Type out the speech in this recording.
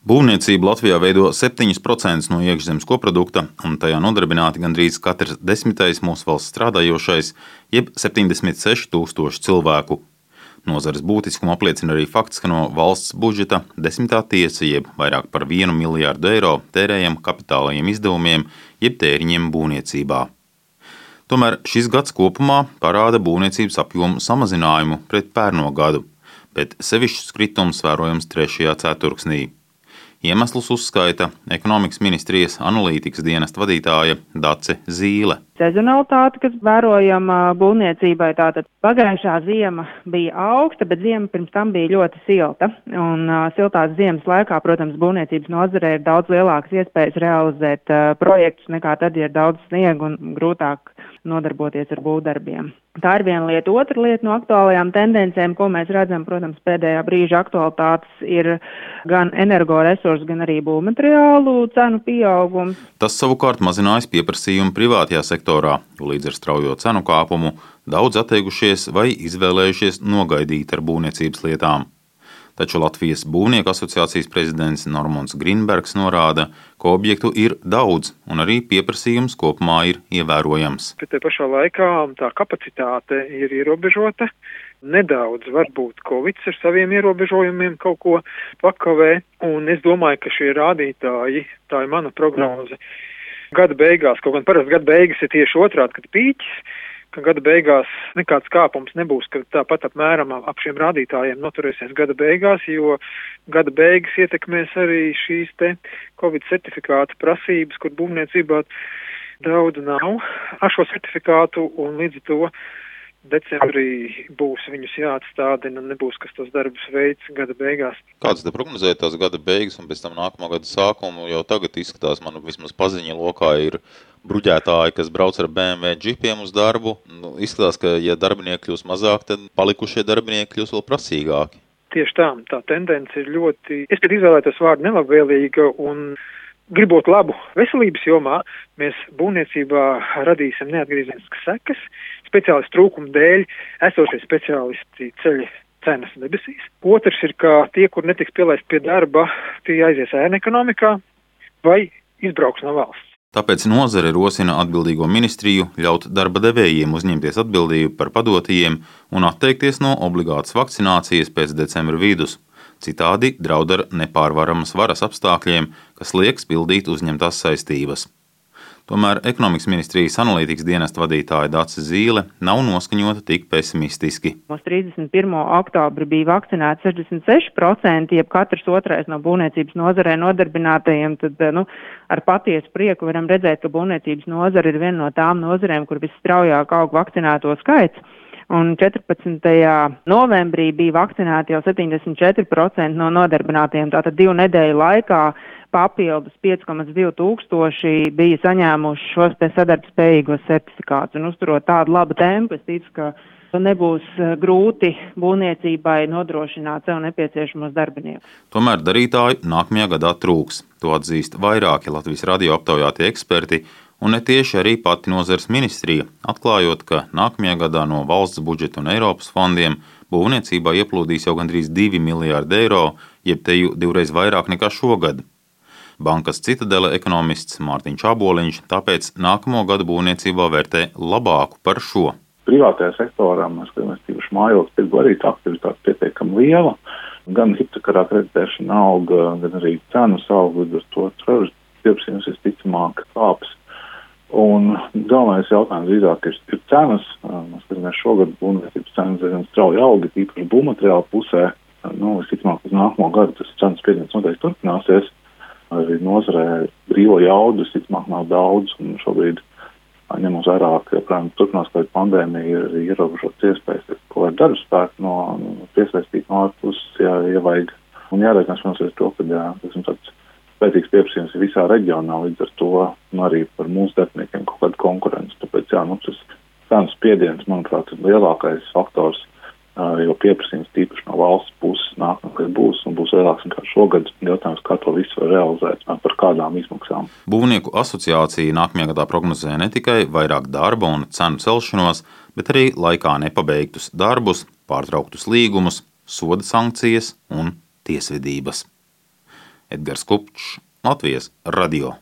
Būvniecība Latvijā veido 7% no iekšzemes koprodukta, un tajā nodarbināti gandrīz katrs desmitais mūsu valsts strādājošais, jeb 76,000 cilvēku. Nozares būtiskumu apliecina arī fakts, ka no valsts budžeta desmitā tiesa, jeb vairāk par vienu miljārdu eiro, tērējam kapitālajiem izdevumiem, jeb tēriņiem būvniecībā. Tomēr šis gads kopumā parāda būvniecības apjomu samazinājumu pret pērno gadu, bet sevišķs kritums vērojams trešajā ceturksnī. Iemeslus uzskaita ekonomikas ministrijas analītikas dienesta vadītāja Dace Zīle. Sezonalitāte, kas vērojama būvniecībai, tātad pagājušā ziema bija augsta, bet ziema pirms tam bija ļoti silta. Un uh, siltās ziemas laikā, protams, būvniecības nozarē ir daudz lielākas iespējas realizēt uh, projektus nekā tad, ja ir daudz sniega un grūtāk nodarboties ar būvdarbiem. Tā ir viena lieta. Otra lieta no aktuālajām tendencēm, ko mēs redzam, protams, pēdējā brīža aktualitātes ir gan energoresursu, gan arī būvmateriālu cenu pieaugums. Tas savukārt mazinājis pieprasījumu privātajā sektorā, jo līdz ar straujo cenu kāpumu daudz atteikušies vai izvēlējušies nogaidīt ar būvniecības lietām. Taču Latvijas Būvnieku asociācijas prezidents Normons Grīnbergs norāda, ka objektu ir daudz un arī pieprasījums kopumā ir ievērojams. Bet te pašā laikā tā kapacitāte ir ierobežota. Nedaudz varbūt Covid ar saviem ierobežojumiem kaut ko pakavē, un es domāju, ka šie rādītāji, tā ir mana prognoze, gada beigās, kaut gan parasti gada beigas ir tieši otrādi, kad pīķis, ka gada beigās nekāds kāpums nebūs, ka tāpat apmēram ap šiem rādītājiem noturēsies gada beigās, jo gada beigas ietekmēs arī šīs te Covid certifikāta prasības, kur būvniecībā daudz nav. Ar šo certifikātu un līdz to decembrī būs viņus jāatstādina, nebūs, kas tos darbus veids gada beigās. Kāds te prognozē tās gada beigas un pēc tam nākamā gada sākumu jau tagad izskatās, man vismaz paziņa lokā ir bruģētāji, kas brauc ar BMW džipiem uz darbu. Nu, izskatās, ka ja darbinieki kļūs mazāk, tad palikušie darbinieki kļūs vēl prasīgāki. Tieši tā, tā tendence ir ļoti, es pat izvēlētos vārdu nelabvēlīga un gribot labu veselības jomā, mēs būvniecībā radīsim neatgriezeniskas sekas, speciālistu trūkuma dēļ esošie speciālisti ceļi cenas debesīs. Otrs ir, ka tie, kur netiks pielaist pie darba, tie aizies ēna ekonomikā vai izbrauks no valsts. Tāpēc nozare rosina atbildīgo ministriju ļaut darba devējiem uzņemties atbildību par padotajiem un atteikties no obligātas vakcinācijas pēc decembra vidus. Citādi draud ar nepārvaramas varas apstākļiem, kas liekas pildīt uzņemtās saistības. Tomēr ekonomikas ministrijas analītikas dienesta vadītāja Dācis Zīle nav noskaņota tik pesimistiski. Uz 31. oktobri bija vakcinēti 66%, jeb katrs otrais no būvniecības nozarē nodarbinātajiem, tad nu, ar patiesu prieku varam redzēt, ka būvniecības nozara ir viena no tām nozarēm, kur visstraujāk aug vakcinēto skaits un 14. novembrī bija vakcinēti jau 74% no nodarbinātiem. Tātad divu nedēļu laikā papildus 5,2 tūkstoši bija saņēmuši šos te sadarbspējīgos certifikātus. Un uzturot tādu labu tempu, es ticu, ka nebūs e, grūti būvniecībai nodrošināt sev nepieciešamos darbiniekus. Tomēr darītāju nākamajā gadā trūks. To atzīst vairāki Latvijas radio aptaujātie eksperti un ne tieši arī pati nozares ministrija, atklājot, ka nākamajā gadā no valsts budžeta un Eiropas fondiem būvniecībā ieplūdīs jau gandrīz 2 miljārdi eiro, jeb teju divreiz vairāk nekā šogad. Bankas citadele ekonomists Mārtiņš Aboliņš tāpēc nākamo gadu būvniecībā vērtē labāku par šo. Privātajā sektorā mēs skatāmies tīpaši mājokļu tirgu arī tā aktivitāte pietiekami liela. Gan hipotekārā kreditēšana auga, gan arī cenas auga, līdz ar to trauras pieprasījums visticamāk kāps. Un galvenais jautājums drīzāk ir, ir cenas. Mēs skatāmies šogad būvniecības cenas diezgan strauji auga, tīpaši būvmateriāla pusē. Nu, visticamāk, uz nākamo gadu tas cenas spiediens noteikti turpināsies. Arī nozarē brīvo jaudu, visticamāk, nav daudz. Un šobrīd, ņemot vērā, ka, protams, turpinās kāda pandēmija, ir ierobežots iespējas, ko var darbu spēku no, no piesaistīt no ārpuses, ja, ja vajag. Un jārēķinās, protams, ar to, ka, jā, tas ir tāds spēcīgs pieprasījums visā reģionā, līdz ar to nu, arī par mūsu darbiniekiem kaut kāda konkurence. Tāpēc, jā, nu, tas cenu spiediens, manuprāt, ir lielākais faktors, jo pieprasījums tīpaši no valsts puses nākamais būs un būs lielāks nekā šogad. Jautājums, kā to visu var realizēt, par kādām izmaksām. Būvnieku asociācija nākamajā gadā prognozē ne tikai vairāk darba un cenu celšanos, bet arī laikā nepabeigtus darbus, pārtrauktus līgumus, soda sankcijas un tiesvedības. Edgars Kupčs, Latvijas radio.